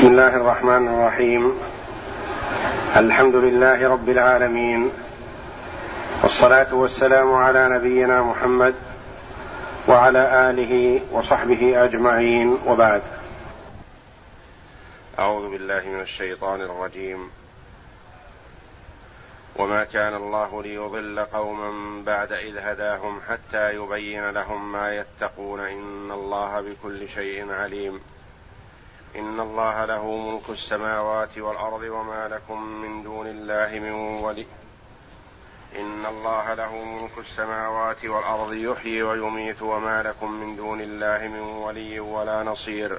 بسم الله الرحمن الرحيم. الحمد لله رب العالمين. والصلاة والسلام على نبينا محمد وعلى آله وصحبه أجمعين. وبعد. أعوذ بالله من الشيطان الرجيم. وما كان الله ليضل قوما بعد إذ هداهم حتى يبين لهم ما يتقون إن الله بكل شيء عليم. إن الله له ملك السماوات والأرض وما لكم من دون الله من ولي. إن الله له ملك السماوات والأرض يحيي ويميت وما لكم من دون الله من ولي ولا نصير.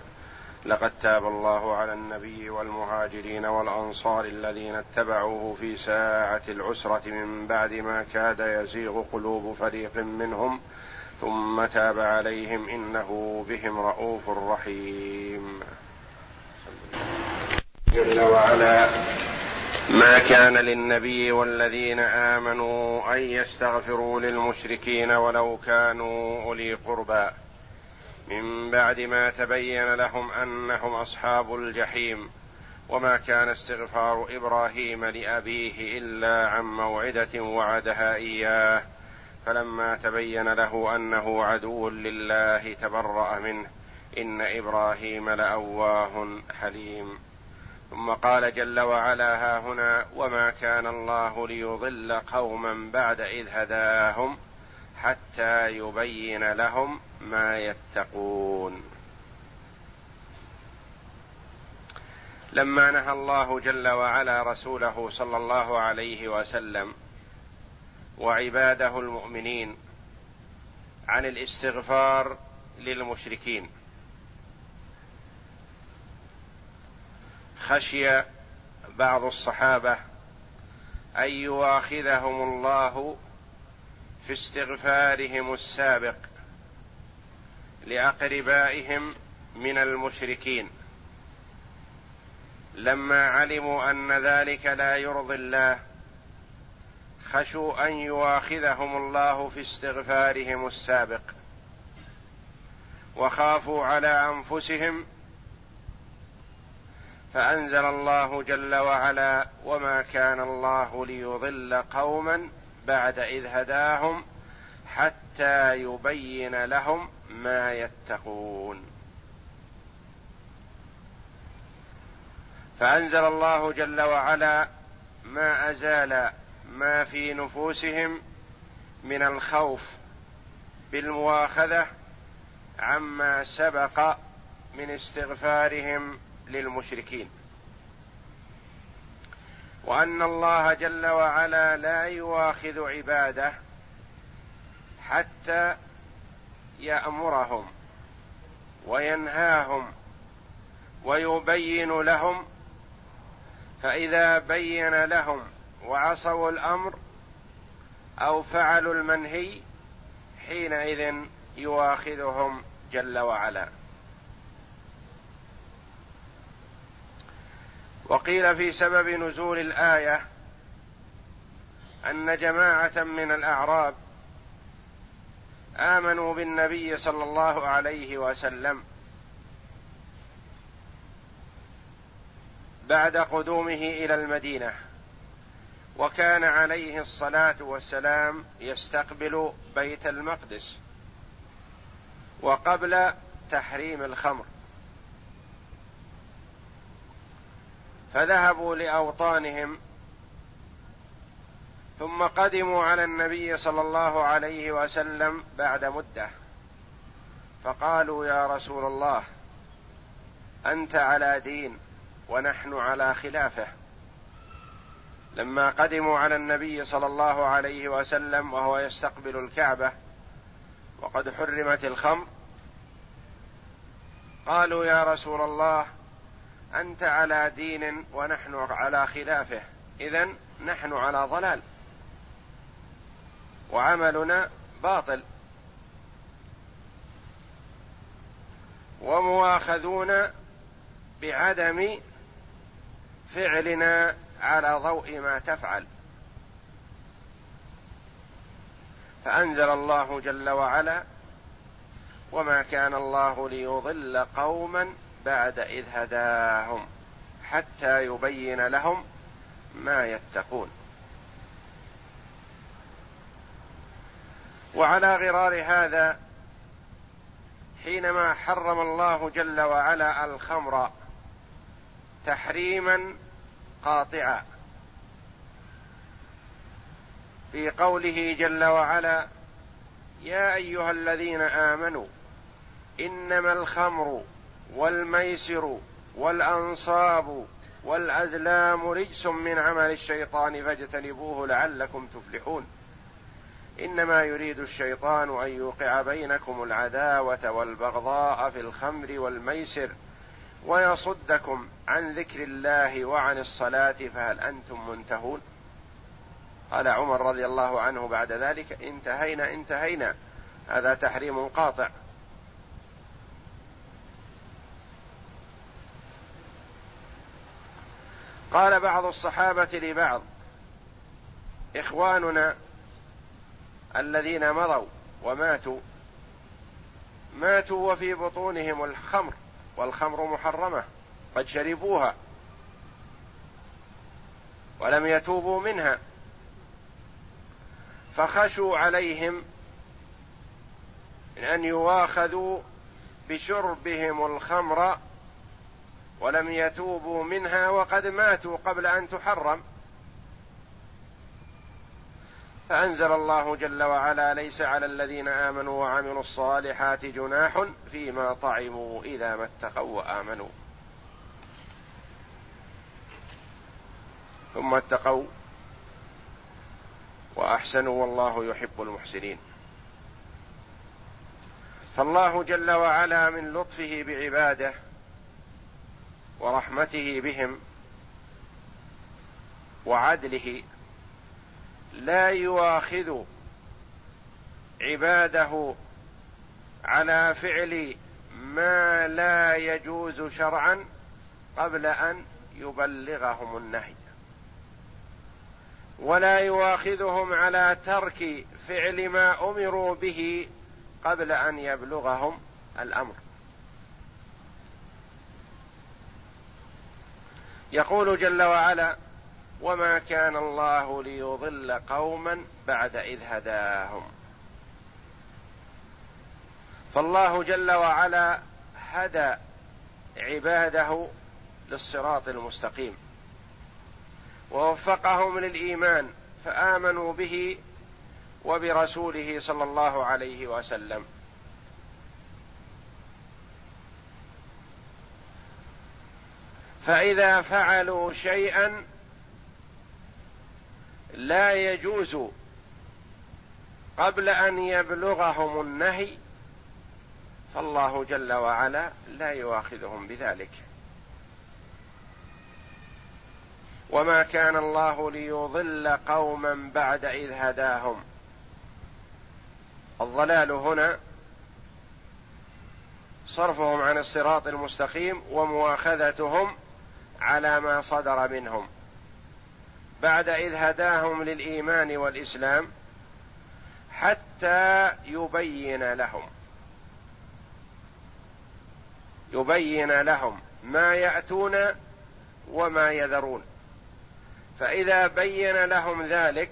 لقد تاب الله على النبي والمهاجرين والأنصار الذين اتبعوه في ساعة العسرة من بعد ما كاد يزيغ قلوب فريق منهم ثم تاب عليهم إنه بهم رءوف رحيم. جل وعلا. ما كان للنبي والذين آمنوا أن يستغفروا للمشركين ولو كانوا أولي قربى. من بعد ما تبين لهم أنهم أصحاب الجحيم. وما كان استغفار إبراهيم لأبيه إلا عن موعدة وعدها إياه. فلما تبين له أنه عدو لله تبرأ منه. إن إبراهيم لأواه حليم. ثم قال جل وعلا ها هنا وما كان الله ليضل قوما بعد إذ هداهم حتى يبين لهم ما يتقون. لما نهى الله جل وعلا رسوله صلى الله عليه وسلم وعباده المؤمنين عن الاستغفار للمشركين خشي بعض الصحابة أن يواخذهم الله في استغفارهم السابق لأقربائهم من المشركين. لما علموا أن ذلك لا يرضي الله خشوا أن يواخذهم الله في استغفارهم السابق وخافوا على أنفسهم فأنزل الله جل وعلا وما كان الله ليضل قوما بعد إذ هداهم حتى يبين لهم ما يتقون. فأنزل الله جل وعلا ما أزال ما في نفوسهم من الخوف بالمواخذة عما سبق من استغفارهم للمشركين. وأن الله جل وعلا لا يواخذ عباده حتى يأمرهم وينهاهم ويبين لهم. فإذا بين لهم وعصوا الأمر أو فعلوا المنهي حينئذ يواخذهم جل وعلا. وقيل في سبب نزول الآية أن جماعة من الأعراب آمنوا بالنبي صلى الله عليه وسلم بعد قدومه إلى المدينة وكان عليه الصلاة والسلام يستقبل بيت المقدس وقبل تحريم الخمر. فذهبوا لأوطانهم ثم قدموا على النبي صلى الله عليه وسلم بعد مدة. فقالوا يا رسول الله أنت على دين ونحن على خلافة. لما قدموا على النبي صلى الله عليه وسلم وهو يستقبل الكعبة وقد حرمت الخمر قالوا يا رسول الله أنت على دين ونحن على خلافه. اذا نحن على ضلال. وعملنا باطل. ومواخذون بعدم فعلنا على ضوء ما تفعل. فأنزل الله جل وعلا وما كان الله ليضل قوما بعد إذ هداهم حتى يبين لهم ما يتقون. وعلى غرار هذا حينما حرم الله جل وعلا الخمر تحريما قاطعا في قوله جل وعلا يا أيها الذين آمنوا إنما الخمر والميسر والأنصاب والازلام رجس من عمل الشيطان فاجتنبوه لعلكم تفلحون. إنما يريد الشيطان أن يوقع بينكم العداوة والبغضاء في الخمر والميسر ويصدكم عن ذكر الله وعن الصلاة فهل أنتم منتهون؟ قال عمر رضي الله عنه بعد ذلك انتهينا انتهينا. هذا تحريم قاطع. قال بعض الصحابة لبعض إخواننا الذين مضوا وماتوا ماتوا وفي بطونهم الخمر والخمر محرمة قد شربوها ولم يتوبوا منها فخشوا عليهم من أن يواخذوا بشربهم الخمر ولم يتوبوا منها وقد ماتوا قبل أن تحرم. فأنزل الله جل وعلا ليس على الذين آمنوا وعملوا الصالحات جناح فيما طعموا إذا ما اتقوا وآمنوا. ثم اتقوا وأحسنوا والله يحب المحسنين. فالله جل وعلا من لطفه بعباده ورحمته بهم وعدله لا يواخذ عباده على فعل ما لا يجوز شرعا قبل أن يبلغهم النهي. ولا يواخذهم على ترك فعل ما أمروا به قبل أن يبلغهم الأمر. يقول جل وعلا وما كان الله ليضل قوما بعد اذ هداهم. فالله جل وعلا هدى عباده للصراط المستقيم ووفقهم للإيمان فآمنوا به وبرسوله صلى الله عليه وسلم. فإذا فعلوا شيئا لا يجوز قبل أن يبلغهم النهي فالله جل وعلا لا يؤاخذهم بذلك. وما كان الله ليضل قوما بعد إذ هداهم. الضلال هنا صرفهم عن الصراط المستقيم ومواخذتهم على ما صدر منهم. بعد إذ هداهم للإيمان والإسلام حتى يبين لهم. يبين لهم ما يأتون وما يذرون. فإذا بين لهم ذلك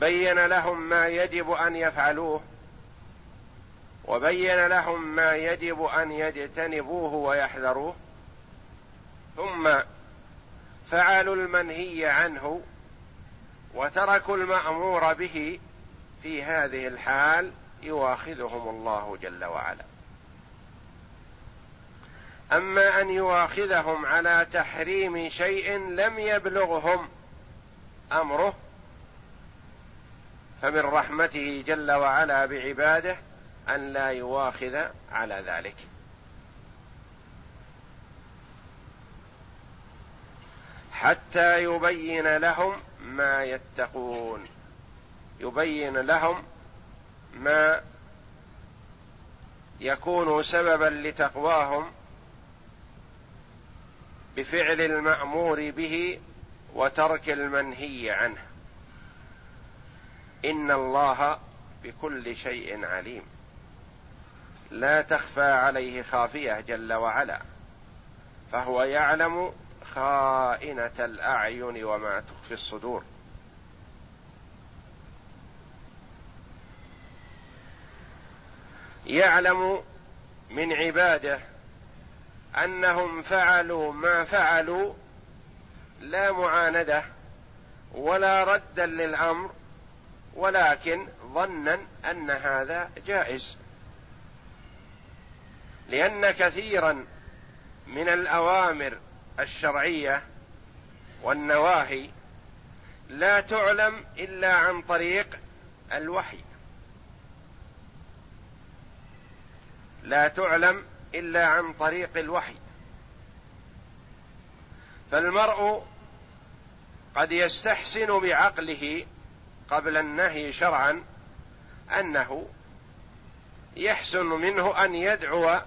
بين لهم ما يجب أن يفعلوه وبين لهم ما يجب أن يجتنبوه ويحذروه. ثم فعلوا المنهي عنه وتركوا المأمور به في هذه الحال يواخذهم الله جل وعلا. أما أن يواخذهم على تحريم شيء لم يبلغهم أمره فمن رحمته جل وعلا بعباده أن لا يواخذ على ذلك. حتى يبين لهم ما يتقون. يبين لهم ما يكون سببا لتقواهم بفعل المأمور به وترك المنهي عنه. إن الله بكل شيء عليم. لا تخفى عليه خافية جل وعلا فهو يعلم خائنة الأعين وما تخفي الصدور. يعلم من عباده أنهم فعلوا ما فعلوا لا معاندة ولا ردا للأمر ولكن ظنا أن هذا جائز. لأن كثيرا من الأوامر الشرعية والنواهي لا تعلم إلا عن طريق الوحي. لا تعلم إلا عن طريق الوحي. فالمرء قد يستحسن بعقله قبل النهي شرعا أنه يحسن منه أن يدعو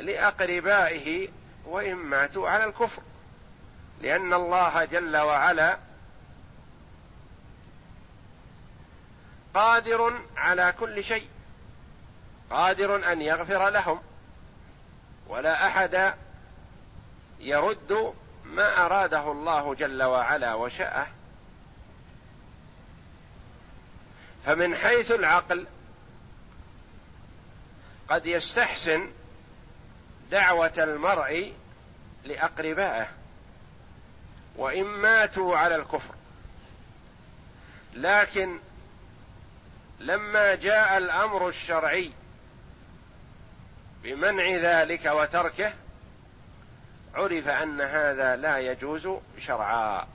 لأقربائه وان ماتوا على الكفر. لأن الله جل وعلا قادر على كل شيء. قادر أن يغفر لهم. ولا أحد يرد ما أراده الله جل وعلا وشاءه فمن حيث العقل قد يستحسن دعوة المرء لأقربائه وان ماتوا على الكفر. لكن لما جاء الأمر الشرعي بمنع ذلك وتركه عرف أن هذا لا يجوز شرعا.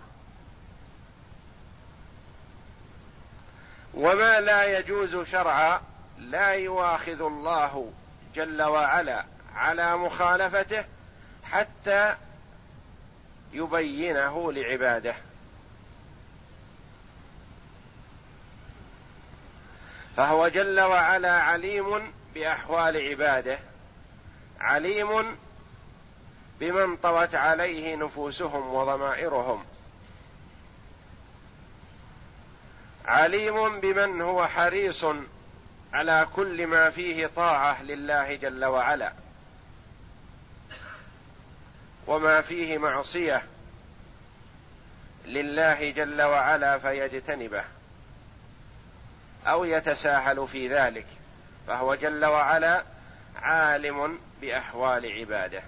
وما لا يجوز شرعا لا يواخذ الله جل وعلا على مخالفته حتى يبينه لعباده. فهو جل وعلا عليم بأحوال عباده عليم بمن طوت عليه نفوسهم وضمائرهم عليم بمن هو حريص على كل ما فيه طاعة لله جل وعلا. وما فيه معصية لله جل وعلا فيجتنبه أو يتساهل في ذلك فهو جل وعلا عالم بأحوال عباده.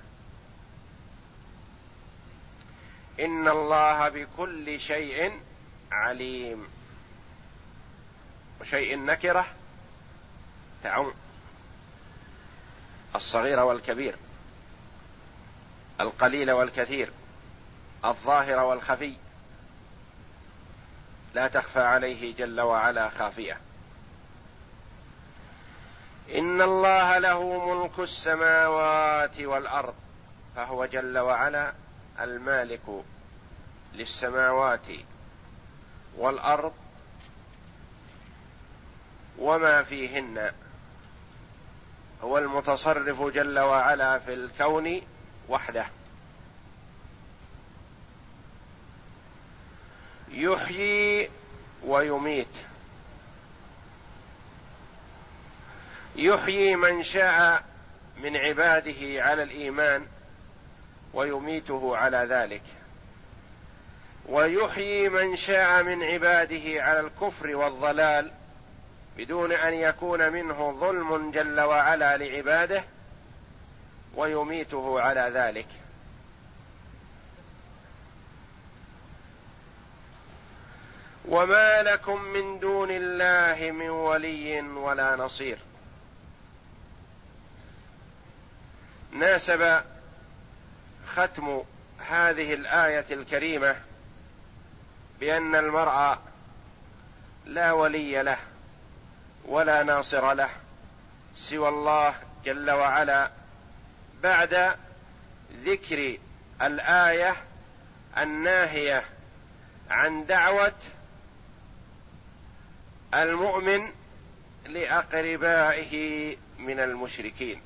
إن الله بكل شيء عليم. وشيء نكرة تعم. الصغير والكبير. القليل والكثير الظاهر والخفي. لا تخفى عليه جل وعلا خافية. إن الله له ملك السماوات والأرض فهو جل وعلا المالك للسماوات والأرض وما فيهن. هو المتصرف جل وعلا في الكون وحده. يحيي ويميت. يحيي من شاء من عباده على الإيمان ويميته على ذلك. ويحيي من شاء من عباده على الكفر والضلال بدون أن يكون منه ظلم جل وعلا لعباده ويميته على ذلك. وما لكم من دون الله من ولي ولا نصير. ناسب ختم هذه الآية الكريمة بأن المرء لا ولي له ولا ناصر له سوى الله جل وعلا. بعد ذكر الآية الناهية عن دعوة المؤمن لأقربائه من المشركين.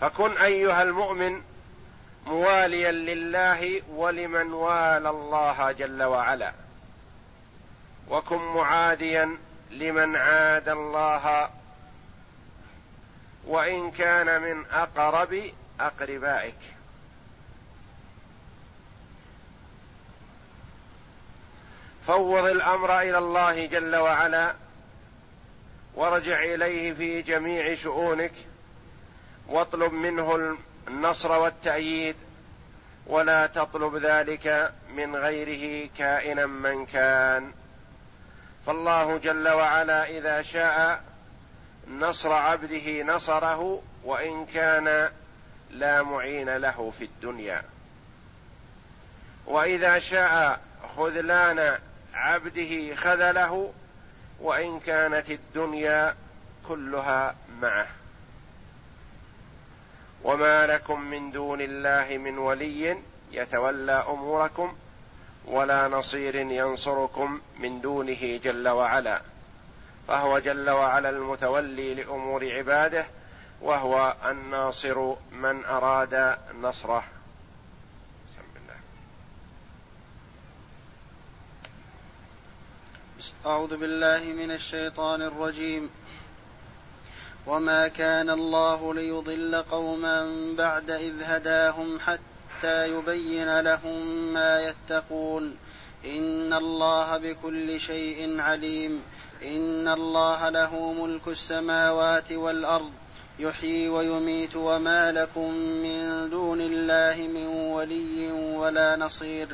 فكن أيها المؤمن مواليا لله ولمن والى الله جل وعلا. وكن معاديا لمن عاد الله وإن كان من أقرب أقربائك. فوض الأمر إلى الله جل وعلا وارجع إليه في جميع شؤونك واطلب منه النصر والتأييد ولا تطلب ذلك من غيره كائنا من كان. فالله جل وعلا إذا شاء نصر عبده نصره وإن كان لا معين له في الدنيا. وإذا شاء خذلان عبده خذله وإن كانت الدنيا كلها معه. وما لكم من دون الله من ولي يتولى أموركم ولا نصير ينصركم من دونه جل وعلا. فهو جل وعلا المتولي لأمور عباده وهو الناصر من أراد نصره. أعوذ بالله من الشيطان الرجيم. وما كان الله ليضل قوما بعد إذ هداهم حتى يبين لهم ما يتقون. إن الله بكل شيء عليم. إن الله له ملك السماوات والأرض يحيي ويميت وما لكم من دون الله من ولي ولا نصير.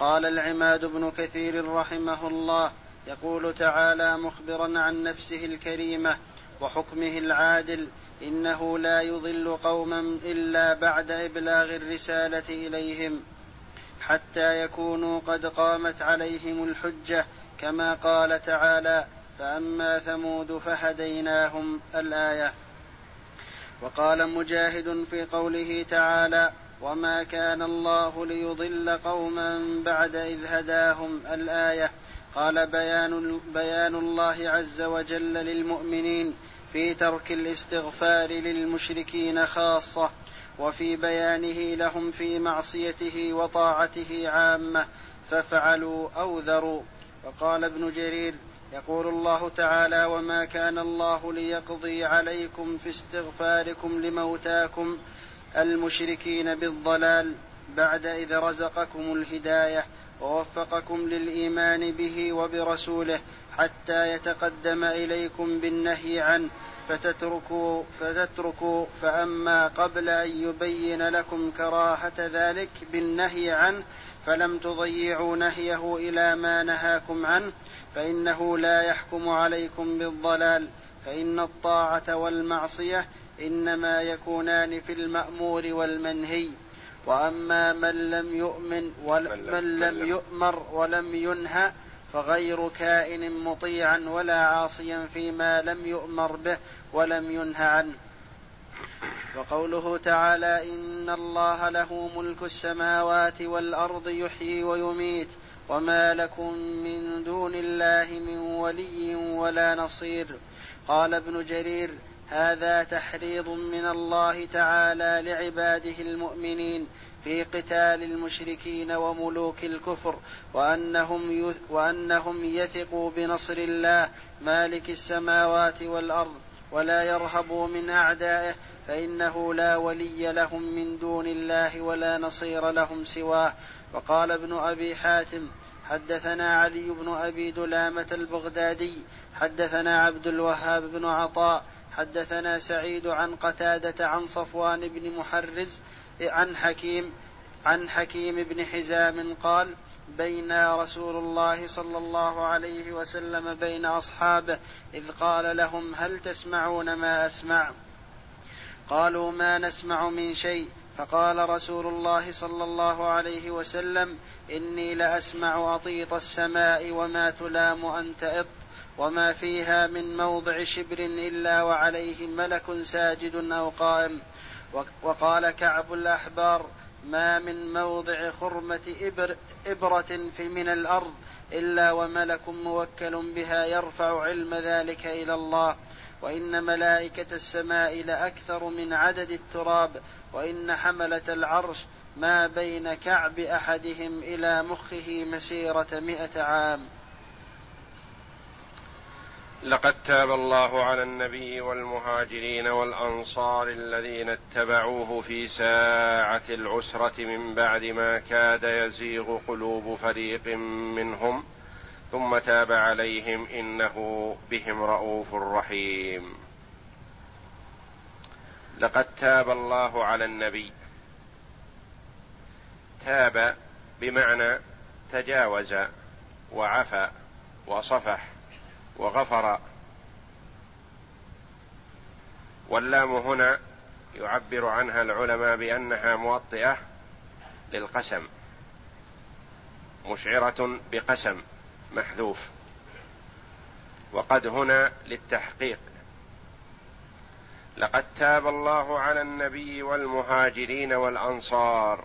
قال العماد بن كثير رحمه الله يقول تعالى مخبرا عن نفسه الكريمة وحكمه العادل إنه لا يضل قوما إلا بعد إبلاغ الرسالة إليهم حتى يكونوا قد قامت عليهم الحجة كما قال تعالى فأما ثمود فهديناهم الآية. وقال مجاهد في قوله تعالى وما كان الله ليضل قوما بعد إذ هداهم الآية. قال بيان بيان الله عز وجل للمؤمنين في ترك الاستغفار للمشركين خاصة وفي بيانه لهم في معصيته وطاعته عامة ففعلوا أو ذروا. وقال ابن جرير يقول الله تعالى وما كان الله ليقضي عليكم في استغفاركم لموتاكم المشركين بالضلال بعد إذ رزقكم الهداية ووفقكم للإيمان به وبرسوله حتى يتقدم إليكم بالنهي عنه فتتركوا فتتركوا فأما قبل أن يبين لكم كراهة ذلك بالنهي عنه فلم تضيعوا نهيه إلى ما نهاكم عنه فإنه لا يحكم عليكم بالضلال فإن الطاعة والمعصية إنما يكونان في المأمور والمنهي. وأما من لم يؤمن ومن لم يؤمر ولم ينهى فغير كائن مطيعا ولا عاصيا فيما لم يؤمر به ولم ينه عنه. وقوله تعالى إن الله له ملك السماوات والأرض يحيي ويميت وما لكم من دون الله من ولي ولا نصير. قال ابن جرير هذا تحريض من الله تعالى لعباده المؤمنين في قتال المشركين وملوك الكفر وأنهم, وأنهم يثقوا بنصر الله مالك السماوات والأرض. ولا يرهبوا من أعدائه فإنه لا ولي لهم من دون الله ولا نصير لهم سواه. وقال ابن أبي حاتم حدثنا علي بن أبي دلامة البغدادي حدثنا عبد الوهاب بن عطاء حدثنا سعيد عن قتادة عن صفوان بن محرز عن حكيم عن حكيم بن حزام قال بين رسول الله صلى الله عليه وسلم بين أصحابه إذ قال لهم هل تسمعون ما أسمع؟ قالوا ما نسمع من شيء. فقال رسول الله صلى الله عليه وسلم إني لأسمع أطيط السماء وما تلام ان تئط وما فيها من موضع شبر إلا وعليه ملك ساجد أو قائم. وقال كعب الأحبار ما من موضع خرمة إبر إبرة في من الأرض إلا وملك موكل بها يرفع علم ذلك إلى الله. وإن ملائكة السماء لأكثر من عدد التراب. وإن حملة العرش ما بين كعب أحدهم إلى مخه مسيرة مئة عام. لقد تاب الله على النبي والمهاجرين والأنصار الذين اتبعوه في ساعة العسرة من بعد ما كاد يزيغ قلوب فريق منهم ثم تاب عليهم إنه بهم رءوف رحيم. لقد تاب الله على النبي. تاب بمعنى تجاوز وعفى وصفح. وغفر. واللام هنا يعبر عنها العلماء بأنها موطئة للقسم مشعرة بقسم محذوف. وقد هنا للتحقيق. لقد تاب الله على النبي والمهاجرين والأنصار.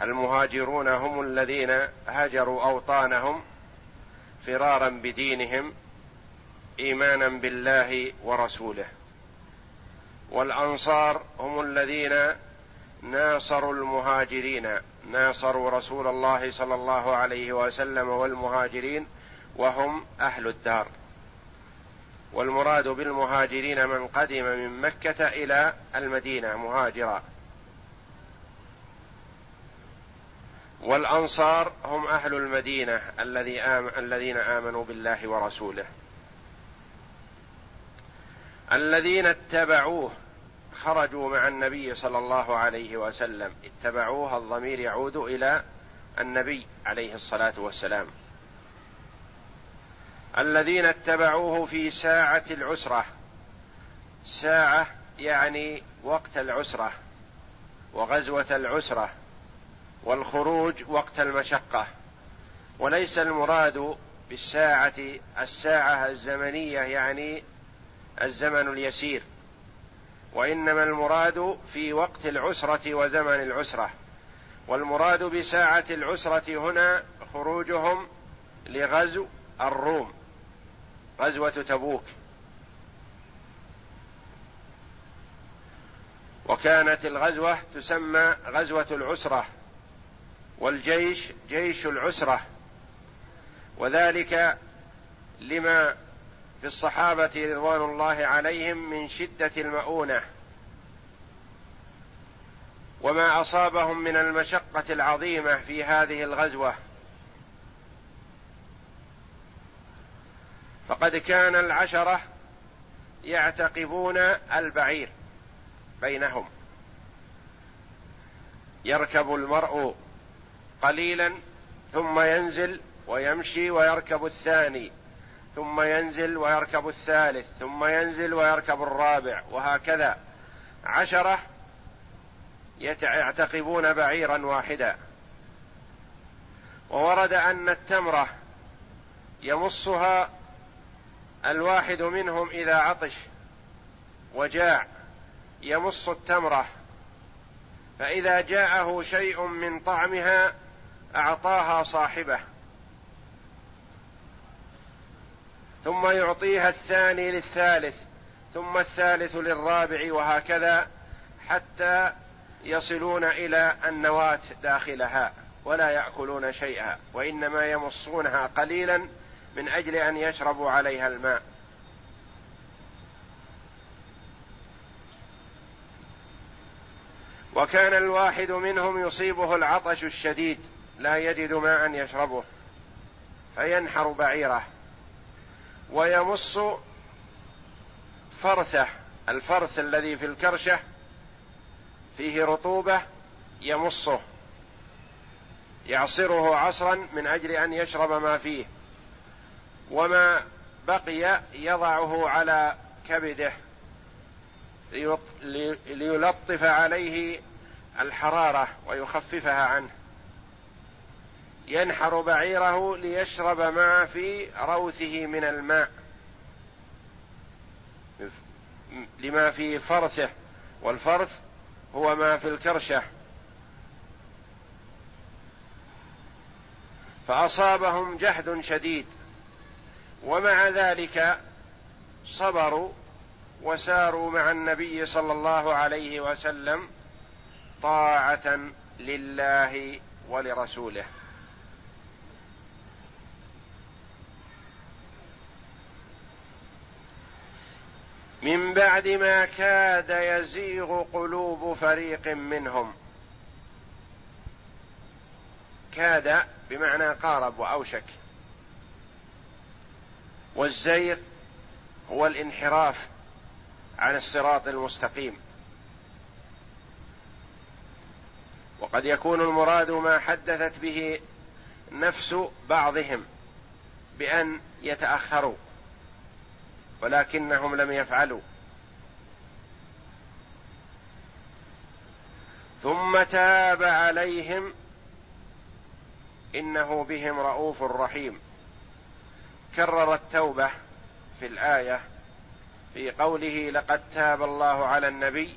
المهاجرون هم الذين هجروا أوطانهم؟ فرارا بدينهم إيمانا بالله ورسوله. والأنصار هم الذين ناصروا المهاجرين ناصروا رسول الله صلى الله عليه وسلم والمهاجرين وهم أهل الدار. والمراد بالمهاجرين من قدم من مكة إلى المدينة مهاجرا. والأنصار هم أهل المدينة الذين آمنوا بالله ورسوله. الذين اتبعوه خرجوا مع النبي صلى الله عليه وسلم. اتبعوه الضمير يعود إلى النبي عليه الصلاة والسلام. الذين اتبعوه في ساعة العسرة. ساعة يعني وقت العسرة وغزوة العسرة. والخروج وقت المشقة. وليس المراد بالساعة الساعة الزمنية يعني الزمن اليسير. وإنما المراد في وقت العسرة وزمن العسرة. والمراد بساعة العسرة هنا خروجهم لغزو الروم غزوة تبوك. وكانت الغزوة تسمى غزوة العسرة. والجيش جيش العسرة. وذلك لما في الصحابة رضوان الله عليهم من شدة المؤونة. وما أصابهم من المشقة العظيمة في هذه الغزوة. فقد كان العشرة يعتقبون البعير بينهم. يركب المرء قليلا ثم ينزل ويمشي ويركب الثاني ثم ينزل ويركب الثالث ثم ينزل ويركب الرابع وهكذا. عشرة يعتقبون بعيرا واحدا. وورد أن التمرة يمصها الواحد منهم إذا عطش وجاع يمص التمرة فإذا جاءه شيء من طعمها أعطاها صاحبه. ثم يعطيها الثاني للثالث ثم الثالث للرابع وهكذا حتى يصلون إلى النواة داخلها ولا يأكلون شيئا وإنما يمصونها قليلا من أجل أن يشربوا عليها الماء. وكان الواحد منهم يصيبه العطش الشديد. لا يجد ماء يشربه فينحر بعيره ويمص فرثه الفرث الذي في الكرشه فيه رطوبة يمصه يعصره عصرا من أجل أن يشرب ما فيه وما بقي يضعه على كبده ليلطف عليه الحرارة ويخففها عنه. ينحر بعيره ليشرب ما في روثه من الماء. لما في فرثه والفرث هو ما في الكرشه. فأصابهم جهد شديد. ومع ذلك صبروا وساروا مع النبي صلى الله عليه وسلم طاعة لله ولرسوله. من بعد ما كاد يزيغ قلوب فريق منهم. كاد بمعنى قارب وأوشك. والزيغ هو الانحراف عن الصراط المستقيم. وقد يكون المراد ما حدثت به نفس بعضهم بأن يتأخروا. ولكنهم لم يفعلوا. ثم تاب عليهم إنه بهم رؤوف رحيم. كرر التوبة في الآية في قوله لقد تاب الله على النبي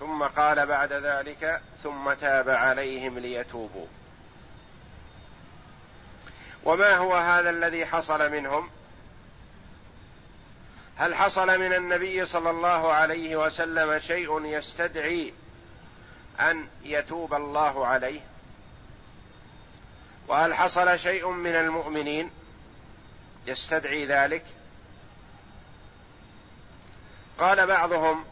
ثم قال بعد ذلك ثم تاب عليهم ليتوبوا. وما هو هذا الذي حصل منهم؟ هل حصل من النبي صلى الله عليه وسلم شيء يستدعي أن يتوب الله عليه؟ وهل حصل شيء من المؤمنين يستدعي ذلك؟ قال بعضهم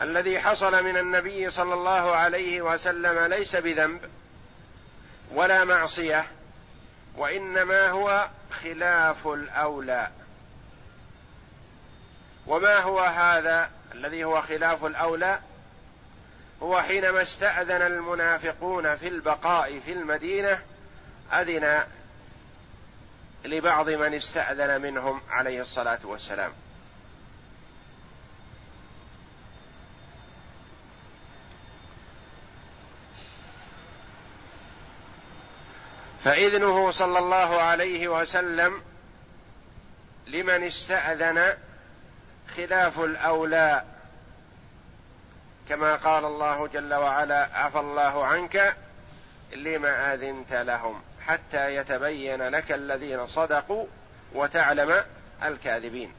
الذي حصل من النبي صلى الله عليه وسلم ليس بذنب ولا معصية وإنما هو خلاف الأولى. وما هو هذا الذي هو خلاف الأولى؟ هو حينما استأذن المنافقون في البقاء في المدينة أذن لبعض من استأذن منهم عليه الصلاة والسلام. فإذنه صلى الله عليه وسلم لمن استأذن خلاف الأولى. كما قال الله جل وعلا عفى الله عنك لما آذنت لهم حتى يتبين لك الذين صدقوا وتعلم الكاذبين.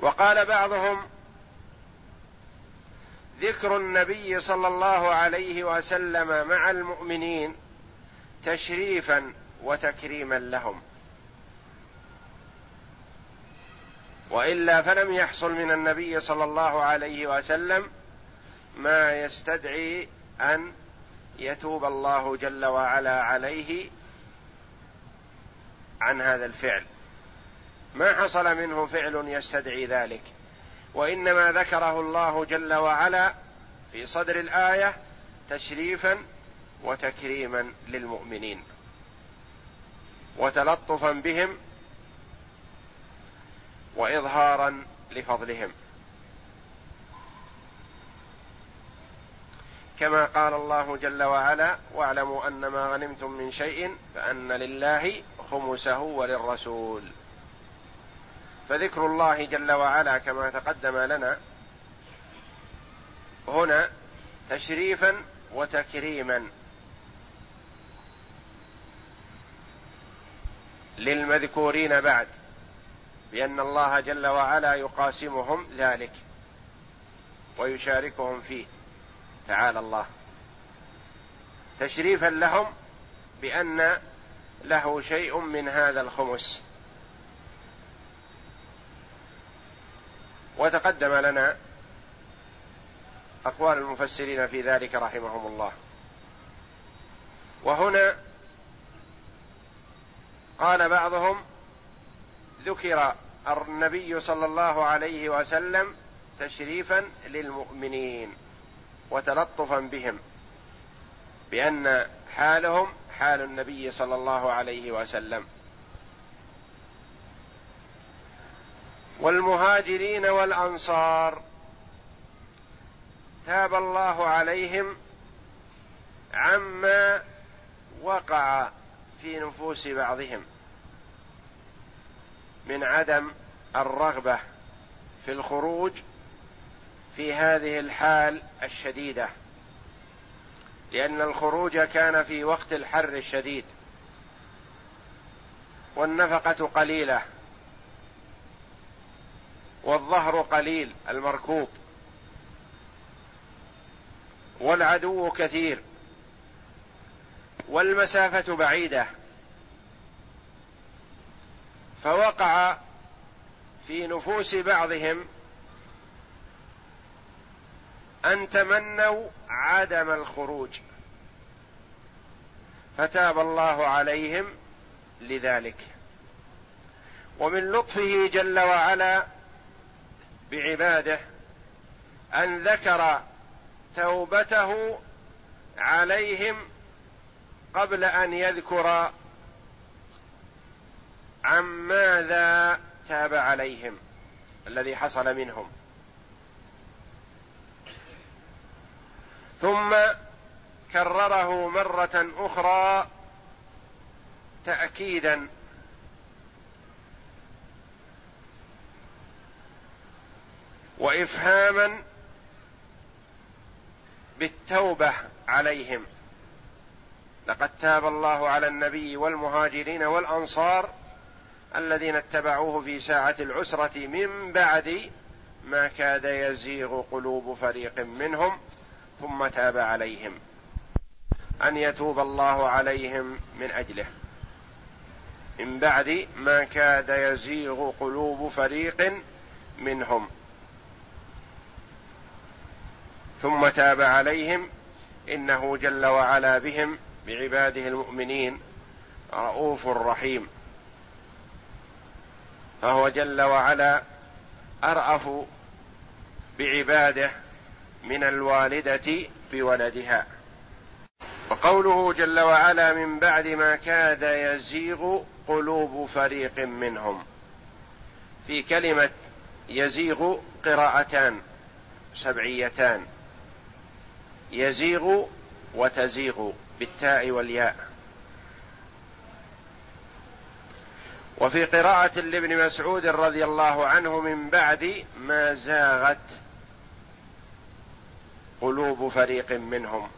وقال بعضهم ذكر النبي صلى الله عليه وسلم مع المؤمنين تشريفا وتكريما لهم. وإلا فلم يحصل من النبي صلى الله عليه وسلم ما يستدعي أن يتوب الله جل وعلا عليه عن هذا الفعل. ما حصل منه فعل يستدعي ذلك. وإنما ذكره الله جل وعلا في صدر الآية تشريفا وتكريما للمؤمنين. وتلطفا بهم واظهارا لفضلهم. كما قال الله جل وعلا واعلموا أن ما غنمتم من شيء فأن لله خمسه وللرسول. فذكر الله جل وعلا كما تقدم لنا هنا تشريفا وتكريما. للمذكورين بعد بأن الله جل وعلا يقاسمهم ذلك ويشاركهم فيه. تعالى الله. تشريفا لهم بأن له شيء من هذا الخمس. وتقدم لنا أقوال المفسرين في ذلك رحمهم الله. وهنا قال بعضهم ذكر النبي صلى الله عليه وسلم تشريفا للمؤمنين وتلطفا بهم بأن حالهم حال النبي صلى الله عليه وسلم. والمهاجرين والأنصار تاب الله عليهم عما وقع في نفوس بعضهم من عدم الرغبة في الخروج في هذه الحال الشديدة لأن الخروج كان في وقت الحر الشديد والنفقة قليلة والظهر قليل المركوب والعدو كثير. والمسافة بعيدة. فوقع في نفوس بعضهم أن تمنوا عدم الخروج. فتاب الله عليهم لذلك. ومن لطفه جل وعلا بعباده أن ذكر توبته عليهم قبل أن يذكر عن ماذا تاب عليهم الذي حصل منهم. ثم كرره مرة أخرى تاكيدا. وافهاما بالتوبة عليهم. لقد تاب الله على النبي والمهاجرين والأنصار الذين اتبعوه في ساعة العسرة من بعد ما كاد يزيغ قلوب فريق منهم ثم تاب عليهم. أن يتوب الله عليهم من أجله. من بعد ما كاد يزيغ قلوب فريق منهم. ثم تاب عليهم إنه جل وعلا بهم بعباده المؤمنين رؤوف رحيم. فهو جل وعلا أرأف بعباده من الوالدة بولدها وقوله جل وعلا من بعد ما كاد يزيغ قلوب فريق منهم. في كلمة يزيغ قراءتان سبعيتان. يزيغ وتزيغ. بالتاء والياء. وفي قراءة لابن مسعود رضي الله عنه من بعد ما زاغت قلوب فريق منهم.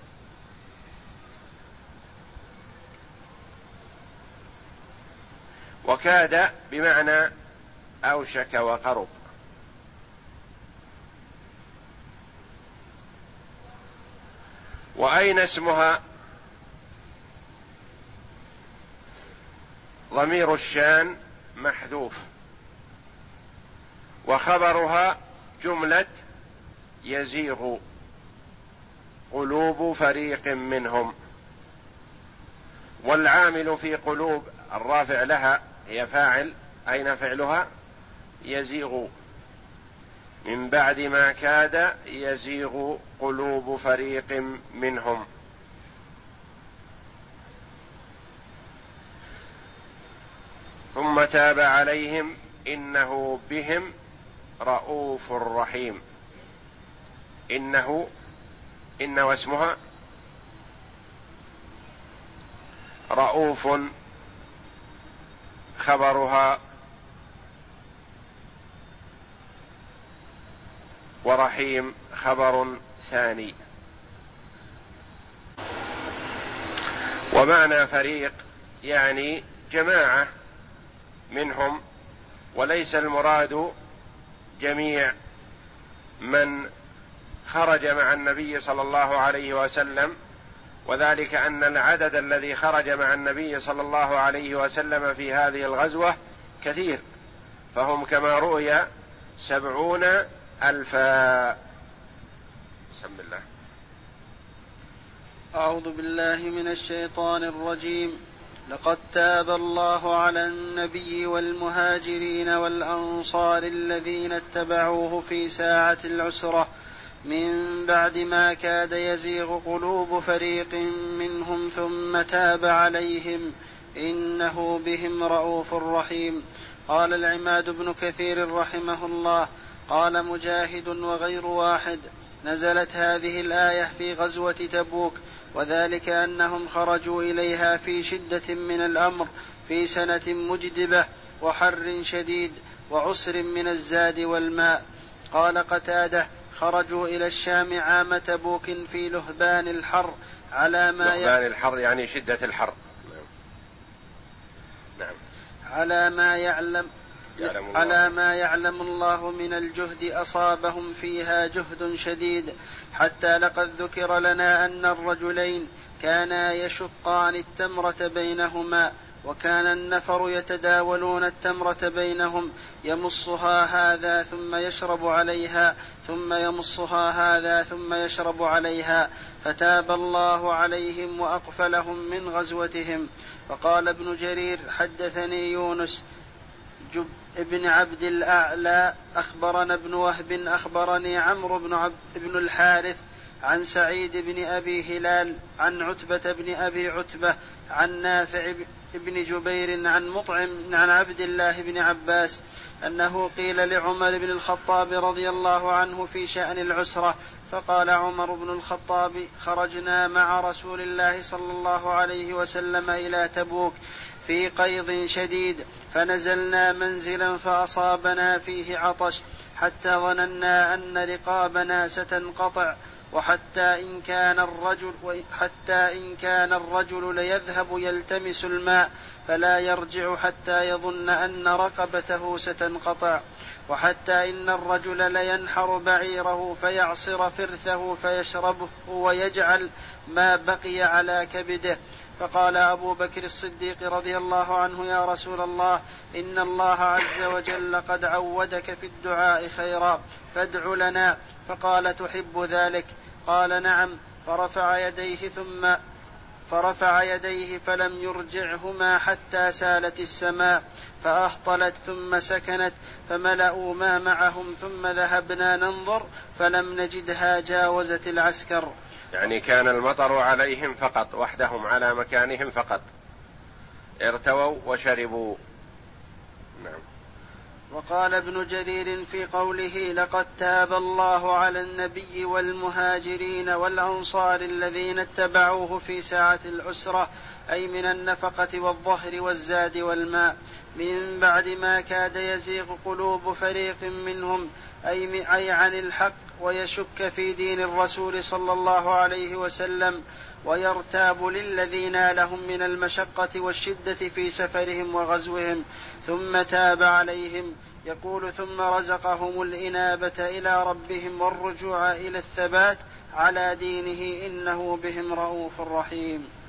وكاد بمعنى أوشك وقرب. وأين اسمها؟ ضمير الشان محذوف. وخبرها جملة يزيغ قلوب فريق منهم. والعامل في قلوب الرافع لها هي فاعل. أين فعلها؟ يزيغ. من بعد ما كاد يزيغ قلوب فريق منهم. ثم تاب عليهم إنه بهم رؤوف رحيم. إنه إن واسمها رؤوف خبرها ورحيم خبر ثاني. ومعنى فريق يعني جماعة منهم وليس المراد جميع من خرج مع النبي صلى الله عليه وسلم وذلك أن العدد الذي خرج مع النبي صلى الله عليه وسلم في هذه الغزوة كثير فهم كما رؤي سبعون الفا بسم الله. أعوذ بالله من الشيطان الرجيم. لقد تاب الله على النبي والمهاجرين والأنصار الذين اتبعوه في ساعة العسرة. من بعد ما كاد يزيغ قلوب فريق منهم ثم تاب عليهم. إنه بهم رءوف رحيم. قال العماد بن كثير رحمه الله. قال مجاهد وغير واحد. نزلت هذه الآية في غزوة تبوك. وذلك أنهم خرجوا إليها في شدة من الأمر في سنة مجدبة وحر شديد وعسر من الزاد والماء. قال قتادة خرجوا إلى الشام عام تبوك في لهبان الحر على ما لهبان الحر يعني شدة الحر. نعم, نعم. على ما يعلم يعلم على ما يعلم الله من الجهد أصابهم فيها جهد شديد حتى لقد ذكر لنا أن الرجلين كانا يشقان التمرة بينهما وكان النفر يتداولون التمرة بينهم يمصها هذا ثم يشرب عليها ثم يمصها هذا ثم يشرب عليها فتاب الله عليهم وأقفلهم من غزوتهم وقال ابن جرير حدثني يونس جب ابن عبد الأعلى أخبرنا ابن وهب أخبرني عمرو بن, عبد بن الحارث عن سعيد بن أبي هلال عن عتبة بن أبي عتبة عن نافع بن جبير عن مطعم عن عبد الله بن عباس أنه قيل لعمر بن الخطاب رضي الله عنه في شأن العسرة فقال عمر بن الخطاب خرجنا مع رسول الله صلى الله عليه وسلم إلى تبوك. في قيض شديد فنزلنا منزلا فأصابنا فيه عطش حتى ظننا أن رقابنا ستنقطع وحتى إن كان الرجل حتى إن كان الرجل ليذهب يلتمس الماء فلا يرجع حتى يظن أن رقبته ستنقطع وحتى إن الرجل لينحر بعيره فيعصر فرثه فيشربه ويجعل ما بقي على كبده. فقال أبو بكر الصديق رضي الله عنه يا رسول الله إن الله عز وجل قد عودك في الدعاء خيرا فادع لنا. فقال تحب ذلك؟ قال نعم. فرفع يديه ثم فرفع يديه فلم يرجعهما حتى سالت السماء فأهطلت ثم سكنت فملأوا ما معهم ثم ذهبنا ننظر فلم نجدها جاوزت العسكر. يعني كان المطر عليهم فقط وحدهم على مكانهم فقط. ارتووا وشربوا. نعم. وقال ابن جرير في قوله لقد تاب الله على النبي والمهاجرين والأنصار الذين اتبعوه في ساعة العسرة أي من النفقة والظهر والزاد والماء. من بعد ما كاد يزيغ قلوب فريق منهم أي أي عن الحق ويشك في دين الرسول صلى الله عليه وسلم ويرتاب للذين لهم من المشقة والشدة في سفرهم وغزوهم ثم تاب عليهم. يقول ثم رزقهم الإنابة إلى ربهم والرجوع إلى الثبات على دينه إنه بهم رؤوف رحيم.